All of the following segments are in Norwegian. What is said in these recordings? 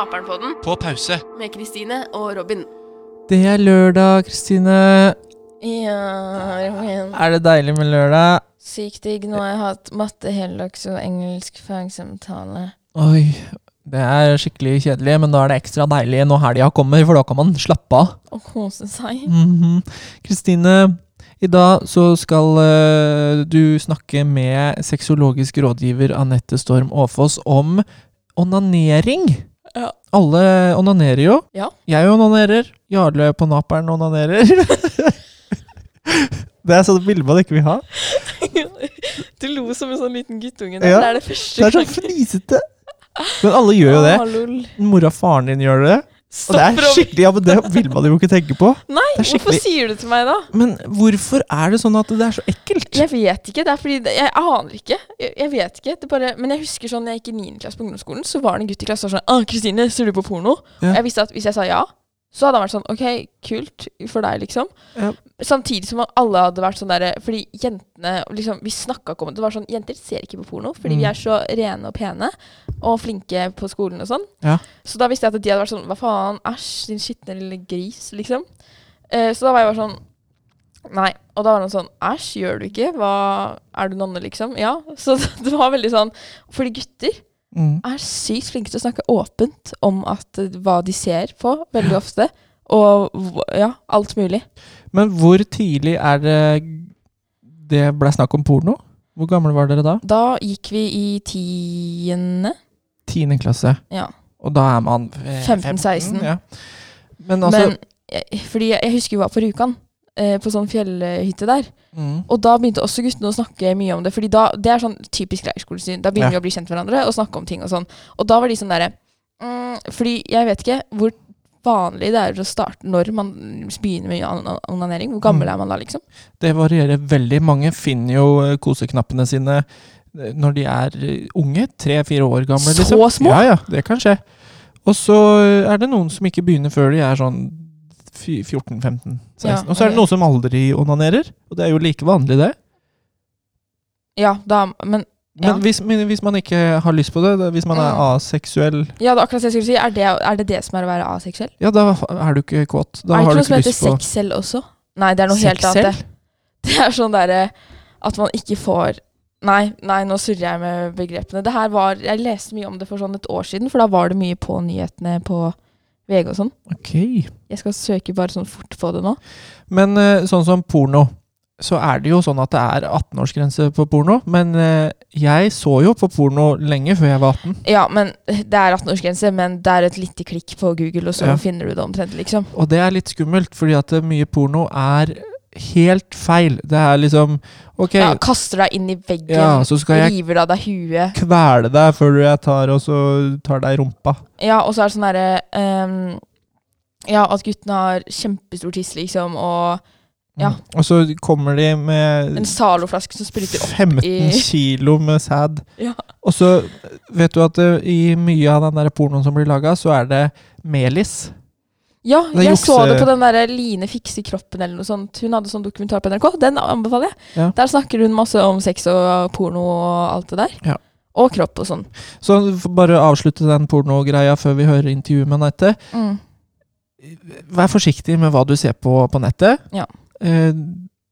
hører på Naperen-podden På pause. med Kristine og Robin. Det er lørdag, Kristine. Ja, Robin. Er det deilig med lørdag? Sykt digg. Nå har jeg hatt matte, heldags og engelsk fagsamtale. Oi, det er skikkelig kjedelig, men da er det ekstra deilig når helga kommer, for da kan man slappe av. Og kose seg. Mhm. Kristine, i dag så skal uh, du snakke med sexologisk rådgiver Anette Storm Aafoss om onanering. Ja. Alle onanerer jo. Ja. Jeg onanerer. Jarle på Naperen onanerer. det er sånn bilde man ikke vil ha. Du lo som en sånn liten guttunge. Ja, Det er det første Det er sånn fnisete. Men alle gjør jo det. Å. Mora og faren din gjør det. Og det er skikkelig, ja, men det vil man jo ikke tenke på. Nei, hvorfor sier du det til meg da? Men hvorfor er det sånn at det er så ekkelt? Jeg vet ikke. det er fordi det, Jeg aner ikke. Jeg, jeg vet ikke. Det bare, men jeg husker sånn, jeg gikk i 9. klasse på ungdomsskolen, så var det en gutt i klassen som sa sånn Kristine, ser du på porno?' Ja. Jeg visste at hvis jeg sa ja, så hadde han vært sånn 'OK, kult for deg', liksom. Ja. Samtidig som alle hadde vært sånn derre Fordi jentene liksom, Vi snakka ikke om det. Det var sånn Jenter ser ikke på porno, fordi Mm. vi er så rene og pene og flinke på skolen og sånn. Ja. Så da visste jeg at de hadde vært sånn Hva faen? Æsj, din skitne lille gris, liksom. Eh, så da var jeg bare sånn Nei. Og da var han sånn Æsj, gjør du ikke? Hva Er du nonne, liksom? Ja. Så det var veldig sånn Fordi gutter Mm. er sykt flinke til å snakke åpent om at, eh, hva de ser på, veldig ofte. Og ja, alt mulig. Men hvor tidlig er det det ble snakk om porno? Hvor gamle var dere da? Da gikk vi i tiende. Tiende klasse. Ja. Og da er man eh, 15-16. Ja. Men altså Men jeg, fordi jeg, jeg husker vi var på Rjukan, eh, på sånn fjellhytte der. mm, Og da begynte også guttene å snakke mye om det. Fordi da, det er sånn typisk leirskolesyn. Da begynner Ja. vi å bli kjent med hverandre og snakke om ting og sånn. Og da var de sånn derre mm, Fordi jeg vet ikke hvor vanlig det er å starte når man begynner med on- onanering. Hvor gammel Mm. er man da, liksom? Det varierer veldig. Mange finner jo eh, koseknappene sine eh, når de er unge. Tre-fire år gamle. Så Liksom. små? Ja, ja, det kan skje. Og så er det noen som ikke begynner før de er sånn 14-15-16. Ja, og så er det noen som aldri onanerer. Og det er jo like vanlig, det. Ja, da Men Men hvis, men hvis man ikke har lyst på det, hvis man er Mm. aseksuell, ja, det er akkurat det jeg skulle si. Er det, er det det som er å være aseksuell? ja, da er du ikke kåt. Da er det har ikke noe som heter sexcell også? Nei, det er noe helt annet. det er sånn derre at man ikke får Nei, nei, nå surrer jeg med begrepene. Det her var, Jeg leste mye om det for sånn et år siden, for da var det mye på nyhetene på VG og sånn. Ok. Jeg skal søke bare sånn fort på det nå. Men eh, sånn som porno, så er det jo sånn at det er 18-årsgrense på porno. Men eh, jeg så jo på porno lenge før jeg var 18. Ja, men det er 18-årsgrense, men det er et lite klikk på Google, og så Ja. finner du det omtrent, liksom. Og det er litt skummelt, fordi at eh, mye porno er helt feil. Det er liksom Ok, Ja, kaster deg inn i veggen, ja, så skal jeg river av deg huet. kvele deg før jeg tar, og så tar deg i rumpa. Ja, og så er det sånn derre um, Ja, at guttene har kjempestor tiss, liksom, og Ja. Mm. Og så kommer de med en Zalo-flaske som spruter opp 15 i kilo med sæd. Ja. Og så vet du at eh, i mye av den der pornoen som blir laga, så er det melis. Ja, jeg så det på den der Line fikser kroppen eller noe sånt. Hun hadde sånn dokumentar på NRK. Den anbefaler jeg. Ja. Der snakker hun masse om sex og porno og alt det der. Ja. Og kropp og sånn. Så for bare avslutte den pornogreia før vi hører intervjuet med Anette. Mm. Vær forsiktig med hva du ser på på nettet. Ja. Eh,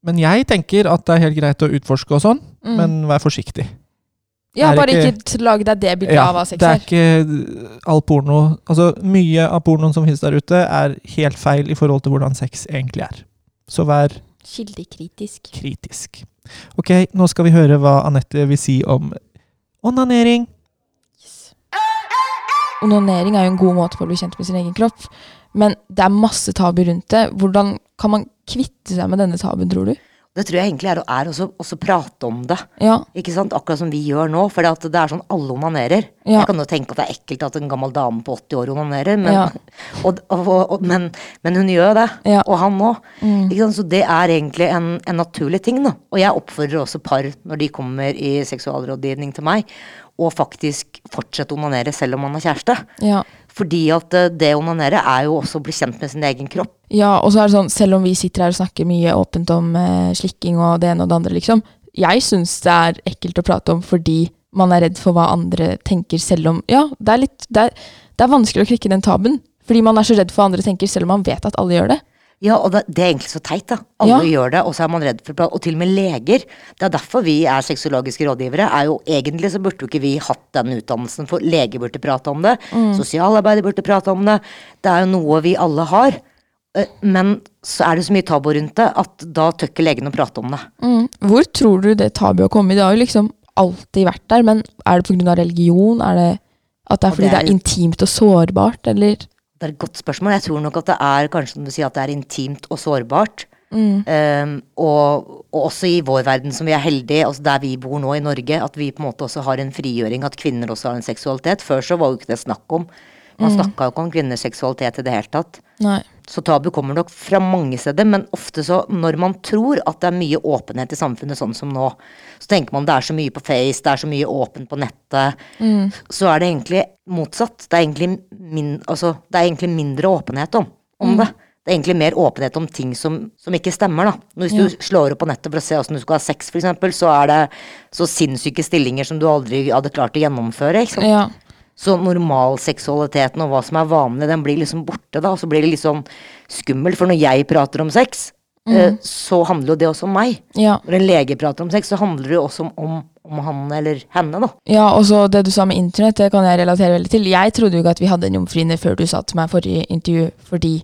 men jeg tenker at det er helt greit å utforske og sånn, Mm. men vær forsiktig. Ja, er bare ikke- ikke, lag deg det bildet Ja, av hva sex det er er. ikke all porno Altså, mye av pornoen som finnes der ute, er helt feil i forhold til hvordan sex egentlig er. Så vær Kildekritisk. kritisk. Ok, nå skal vi høre hva Anette vil si om onanering. Onanering er jo en god måte på å bli kjent med sin egen kropp, men det er masse tabu rundt det. Hvordan kan man kvitte seg med denne tabuen, tror du? Det tror jeg egentlig er, er også, også prate om det. Ja, Ikke sant? Akkurat som vi gjør nå. For det, er sånn alle onanerer. Ja. Jeg kan jo tenke at det er ekkelt at en gammel dame på 80 år onanerer, men, Ja. og, og, og, men, men hun gjør det. Ja. Og han òg. Mm. Så det er egentlig en, en naturlig ting. Da. Og jeg oppfordrer også par når de kommer i seksualrådgivning til meg, å faktisk fortsette å onanere selv om man har kjæreste. Fordi at eh, det å onanere er jo også å bli kjent med sin egen kropp. Ja, og så er det sånn, selv om vi sitter her og snakker mye åpent om eh, slikking og det ene og det andre, liksom, jeg syns det er ekkelt å prate om fordi man er redd for hva andre tenker, selv om Ja, det er litt Det er, det er vanskelig å knekke den tabuen. Fordi man er så redd for hva andre tenker, selv om man vet at alle gjør det. Ja, og det, det er egentlig så teit, da. Alle Ja. gjør det, og så er man redd for det. Og til og med leger. Det er derfor vi er sexologiske rådgivere. er jo Egentlig så burde jo ikke vi hatt den utdannelsen, for leger burde prate om det. Sosialarbeider burde prate om det. Det er jo noe vi alle har. Eh, Men så er det så mye tabu rundt det at da tør ikke legene å prate om det. Mm. Hvor tror du det tabuet har kommet? Det har jo liksom alltid vært der, men er det pga. religion? Er det at det er fordi det det er- er intimt og sårbart, eller? Det er et godt spørsmål. Jeg tror nok at det er kanskje som du sier, at det er intimt og sårbart. Mm. Um, og, og også i vår verden, som vi er heldige, altså der vi bor nå i Norge, at vi på en måte også har en frigjøring, at kvinner også har en seksualitet. Før så var jo ikke det snakk om. Man snakka jo ikke om kvinners seksualitet i det hele tatt. Nei. Så tabu kommer nok fra mange steder, men ofte så når man tror at det er mye åpenhet i samfunnet sånn som nå, så tenker man det er så mye på Face, det er så mye åpent på nettet, så er det egentlig motsatt. Det er egentlig, min, altså, det er egentlig mindre åpenhet om, om det. Det er egentlig mer åpenhet om ting som, som ikke stemmer, da. Hvis du slår opp på nettet for å se åssen du skal ha sex, eksempel, så er det så sinnssyke stillinger som du aldri hadde klart å gjennomføre, ikke sant. Ja. Så normalseksualiteten og hva som er vanlig, den blir liksom borte, da. Og så blir det litt sånn skummelt, For når jeg prater om sex, mm. så handler jo det også om meg. Ja. Når en lege prater om sex, så handler det jo også om, om, om han eller henne, da. ja, og så det du sa med internett, det kan jeg relatere veldig til. Jeg trodde jo ikke at vi hadde en jomfruhinne før du sa til meg forrige intervju, fordi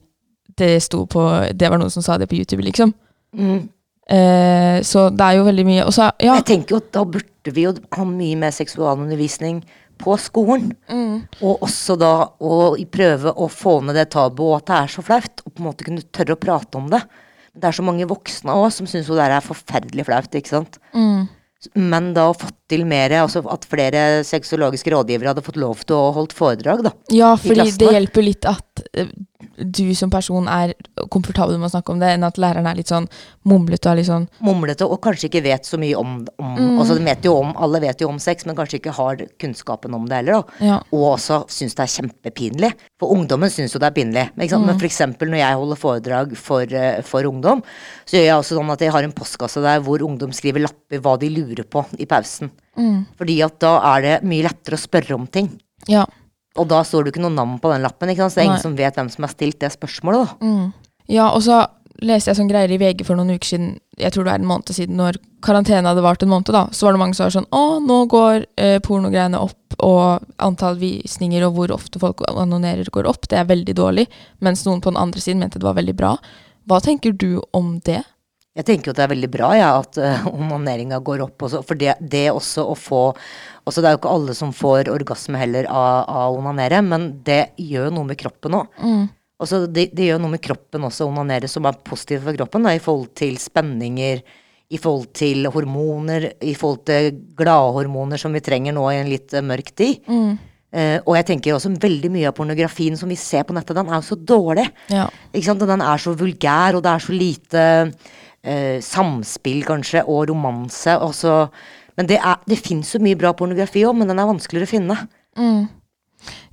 det sto på Det var noen som sa det på YouTube, liksom. Eh, så det er jo veldig mye. Og så, ja. Jeg tenker jo at da burde vi jo ha mye mer seksualundervisning på skolen. Og også da å prøve å få ned det tabuet, at det er så flaut. Og på en måte kunne tørre å prate om det. Det er så mange voksne òg som syns det er forferdelig flaut, ikke sant. Men da å fått til mer, altså at flere sexologiske rådgivere hadde fått lov til å holdt foredrag, da. Ja, fordi det hjelper litt at eh, du som person er komfortabel med å snakke om det, enn at læreren er litt sånn mumlete og litt sånn Mumlete og kanskje ikke vet så mye om, om altså de vet jo om, Alle vet jo om sex, men kanskje ikke har kunnskapen om det heller. da. Ja. Og også syns det er kjempepinlig. For ungdommen syns jo det er pinlig. Sant? men for eksempel når jeg holder foredrag for, eh, for ungdom, så gjør jeg også sånn at jeg har en postkasse der hvor ungdom skriver lapper hva de lurer på i pausen. Fordi at da er det mye lettere å spørre om ting. Ja. Og da står det jo ikke noe navn på den lappen, ikke sant? så det er Nei. ingen som vet hvem som har stilt det spørsmålet. da. ja, og så leste jeg sånn greier i VG for noen uker siden, jeg tror det er en måned siden, når karantene hadde vart en måned, da, så var det mange som var sånn Å, nå går eh, pornogreiene opp, og antall visninger og hvor ofte folk annonerer går opp, det er veldig dårlig, mens noen på den andre siden mente det var veldig bra. Hva tenker du om det? Jeg tenker jo at det er veldig bra ja, at uh, onaneringa går opp. Også, for det, det også å få også Det er jo ikke alle som får orgasme heller av, av å onanere, men det gjør noe med kroppen òg. Altså, det, det gjør noe med kroppen også å onanere som er positivt for kroppen, da, i forhold til spenninger, i forhold til hormoner, i forhold til gladhormoner som vi trenger nå i en litt eh, mørk tid. Eh, og jeg tenker også veldig mye av pornografien som vi ser på nettet, den er jo så dårlig. Ja. Ikke sant? Den er så vulgær, og det er så lite eh, samspill, kanskje, og romanse. Og så, men det, er- det fins så mye bra pornografi òg, men den er vanskeligere å finne.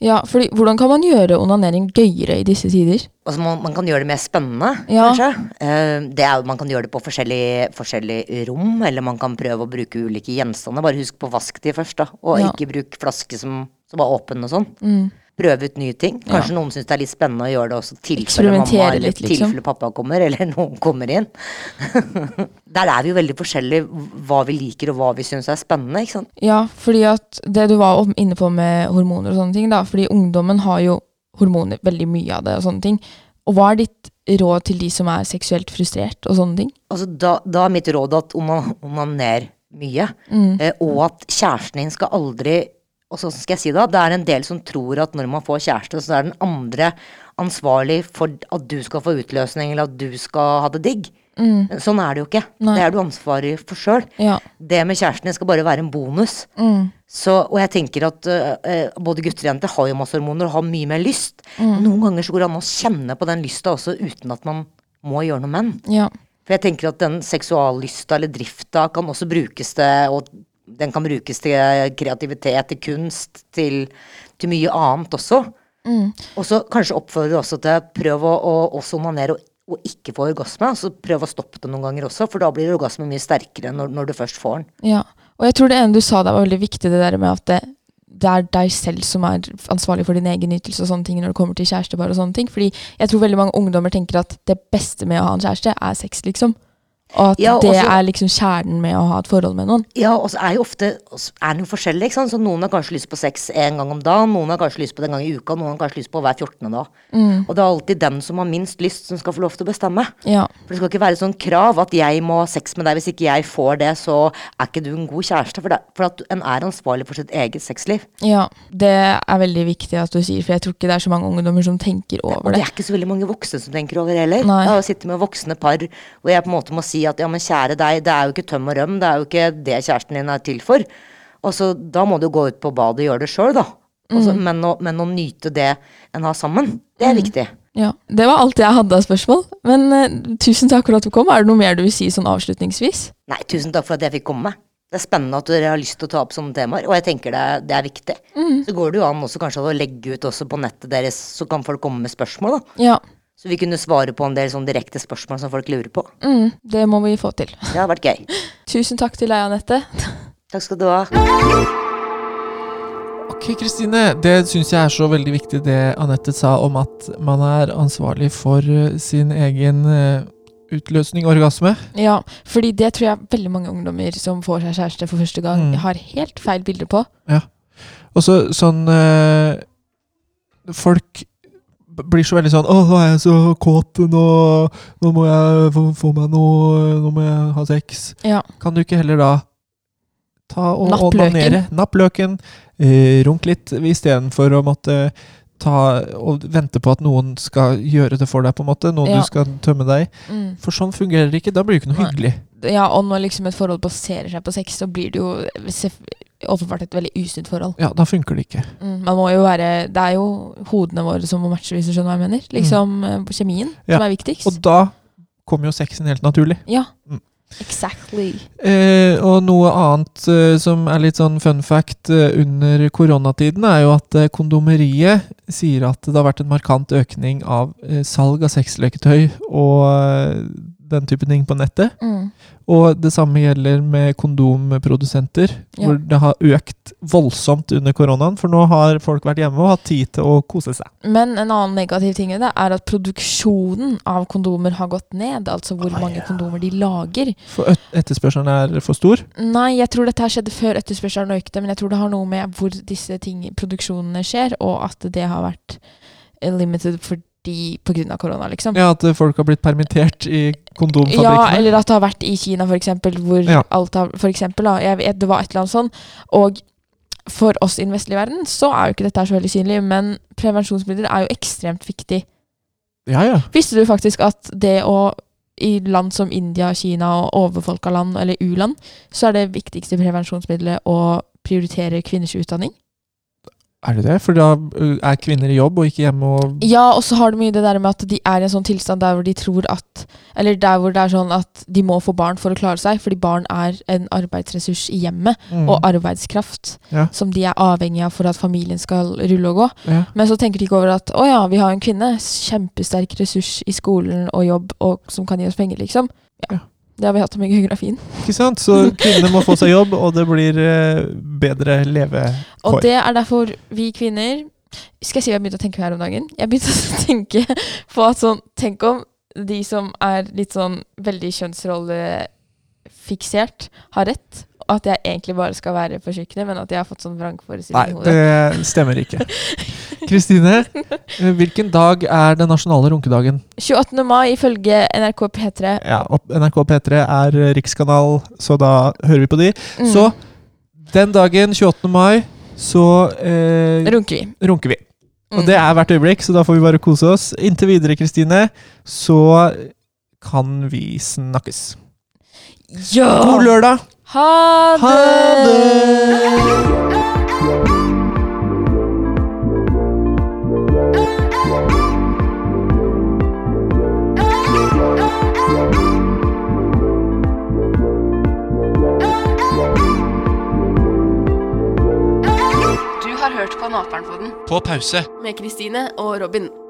ja, fordi hvordan kan man gjøre onanering gøyere i disse tider? Altså man, man kan gjøre det mer spennende, Ja. kanskje. Eh, det er, man kan gjøre det på forskjellige, forskjellige rom, eller man kan prøve å bruke ulike gjenstander. Bare husk på å vaske de først, da. Og Ja. ikke bruk flaske som, som var åpen og sånn. Prøve ut nye ting. Kanskje noen syns det er litt spennende å gjøre det også tilfelle mamma eller litt, liksom. tilfelle pappa kommer, eller noen kommer inn. Der er vi jo veldig forskjellige hva vi liker og hva vi syns er spennende, ikke sant. Ja, fordi at det du var inne på med hormoner og sånne ting, da, fordi ungdommen har jo hormoner, veldig mye av det og sånne ting. Og hva er ditt råd til de som er seksuelt frustrert og sånne ting? Altså, da, da er mitt råd at onan- onaner mye, eh, og at kjæresten din skal aldri og så skal jeg si det, det er en del som tror at når man får kjæreste, så er den andre ansvarlig for at du skal få utløsning, eller at du skal ha det digg. Sånn er det jo ikke. Nei. Det er du ansvarlig for sjøl. Ja. Det med kjæresten din skal bare være en bonus. Så, og jeg tenker at øh, både gutter og jenter har jo masse hormoner og har mye mer lyst. Mm. noen ganger så går det an å kjenne på den lysta også uten at man må gjøre noe med den. Ja. For jeg tenker at den seksuallysta eller drifta kan også brukes til og den kan brukes til kreativitet, til kunst, til, til mye annet også. Og så kanskje oppfordre også til prøv å, å også onanere og og, ikke få orgasme, så prøv å stoppe det noen ganger også, for da blir orgasmen mye sterkere når, når du først får den. Ja. Og jeg tror det ene du sa der var veldig viktig, det der med at det, det er deg selv som er ansvarlig for din egen nytelse og sånne ting når det kommer til kjærestepar og sånne ting. Fordi jeg tror veldig mange ungdommer tenker at det beste med å ha en kjæreste er sex, liksom. Og at Ja, det er liksom kjernen med å ha et forhold med noen. Ja, og så er jo ofte er det jo forskjellig, ikke sant. Så noen har kanskje lyst på sex en gang om dagen, noen har kanskje lyst på det en gang i uka, noen har kanskje lyst på hver 14. dag. Mm. Og det er alltid den som har minst lyst, som skal få lov til å bestemme. Ja. For det skal ikke være sånn krav at jeg må ha sex med deg, hvis ikke jeg får det, så er ikke du en god kjæreste. For, det, for at en er ansvarlig for sitt eget sexliv. ja. Det er veldig viktig at du sier, for jeg tror ikke det er så mange ungdommer som tenker over det. Og det. er ikke så veldig mange voksne som tenker over det heller. Nei. Jeg har sittet med voksne par hvor jeg på en måte må si at ja, men kjære deg, det er jo ikke tøm og røm, det er jo ikke det kjæresten din er til for. Og så da må du gå ut på badet og gjøre det sjøl, da. Altså, men, å, men å nyte det en har sammen, det er viktig. Ja. Det var alt jeg hadde av spørsmål. Men uh, tusen takk for at du kom. Er det noe mer du vil si sånn avslutningsvis? Nei, tusen takk for at jeg fikk komme. Det er spennende at dere har lyst til å ta opp sånne temaer, og jeg tenker det, det er viktig. Så går det jo an også kanskje å legge ut også på nettet deres, så kan folk komme med spørsmål, da. Ja. Så vi kunne svare på en del sånn direkte spørsmål som folk lurer på. Mm, det må vi få til. Det har vært gøy. Tusen takk til deg, Anette. Takk skal du ha. Ok, Kristine. Det syns jeg er så veldig viktig det Anette sa om at man er ansvarlig for eh, sin egen eh, utløsning, orgasme. Ja, fordi det tror jeg veldig mange ungdommer som får seg kjæreste for første gang, Mm. har helt feil bilde på. Ja. Og så sånn øh, Folk blir så veldig sånn 'Å, nå er jeg så kåt. Nå, nå må jeg få, få meg noe Nå må jeg ha sex.' Ja. Kan du ikke heller da ta og onanere? Napp løken. Eh, runk litt istedenfor å måtte ta og vente på at noen skal gjøre det for deg, på en måte. Noen Ja. du skal tømme deg. Mm. For sånn fungerer det ikke. Da blir det ikke noe Nei. hyggelig. Ja, og når liksom et forhold baserer seg på sex, så blir det jo åpenbart et veldig usunt forhold. Ja, da funker det ikke. Mm, man må jo være Det er jo hodene våre som må matche, hvis du skjønner hva jeg mener. Liksom mm. kjemien Mm. Ja. som er viktigst. Og da kommer jo sexen helt naturlig. ja. Mm. Exactly. Eh, og noe annet eh, som er litt sånn fun fact eh, under koronatiden, er jo at eh, kondomeriet sier at det har vært en markant økning av eh, salg av sexleketøy og eh, den type ting på nettet. Mm. Og det samme gjelder med kondomprodusenter, Ja. hvor det har økt voldsomt under koronaen. For nå har folk vært hjemme og hatt tid til å kose seg. Men en annen negativ ting er at produksjonen av kondomer har gått ned. Altså hvor Ah, mange ja. kondomer de lager. For etterspørselen er for stor. Nei, jeg tror dette skjedde før etterspørselen økte, men jeg tror det har noe med hvor disse ting, produksjonene skjer, og at det har vært limited fordi på grunn av korona, liksom. Ja, At folk har blitt permittert i kondomfabrikkene? Ja, eller at det har vært i Kina, for eksempel, hvor Ja. alt har For eksempel, da, jeg vet, det var et eller annet sånn. Og for oss i den vestlige verden så er jo ikke dette så veldig synlig, men prevensjonsmidler er jo ekstremt viktig. ja, ja. Visste du faktisk at det å i land som India, Kina og overfolka land, eller u-land, så er det viktigste prevensjonsmiddelet å prioritere kvinners utdanning? Er det det? For da er kvinner i jobb og ikke hjemme og Ja, og så har du mye det der med at de er i en sånn tilstand der hvor de tror at Eller der hvor det er sånn at de må få barn for å klare seg, fordi barn er en arbeidsressurs i hjemmet, Mm. og arbeidskraft Ja. som de er avhengig av for at familien skal rulle og gå. ja. Men så tenker de ikke over at å ja, vi har en kvinne, kjempesterk ressurs i skolen og jobb, og som kan gi oss penger, liksom. Ja. Det har vi hatt om i geografien. Ikke sant? Så kvinnene må få seg jobb, og det blir eh, bedre levekår. Og det er derfor vi kvinner Skal jeg si hva jeg begynte å tenke på her om dagen? Jeg begynte å tenke på at sånn Tenk om de som er litt sånn veldig kjønnsrollefiksert, har rett. At jeg egentlig bare skal være på kjøkkenet, men at jeg har fått sånn vrangforestilling i hodet. Nei, det stemmer ikke. Kristine, hvilken dag er den nasjonale runkedagen? 28. mai ifølge NRK P3. Ja, NRK P3 er rikskanal, så da hører vi på de. Mm. Så den dagen, 28. mai, så eh, runker vi. runker vi. Og Mm. det er hvert øyeblikk, så da får vi bare kose oss. Inntil videre, Kristine, så kan vi snakkes. Ja! God lørdag! Ha Ha det! det! På pause. med Kristine og Robin.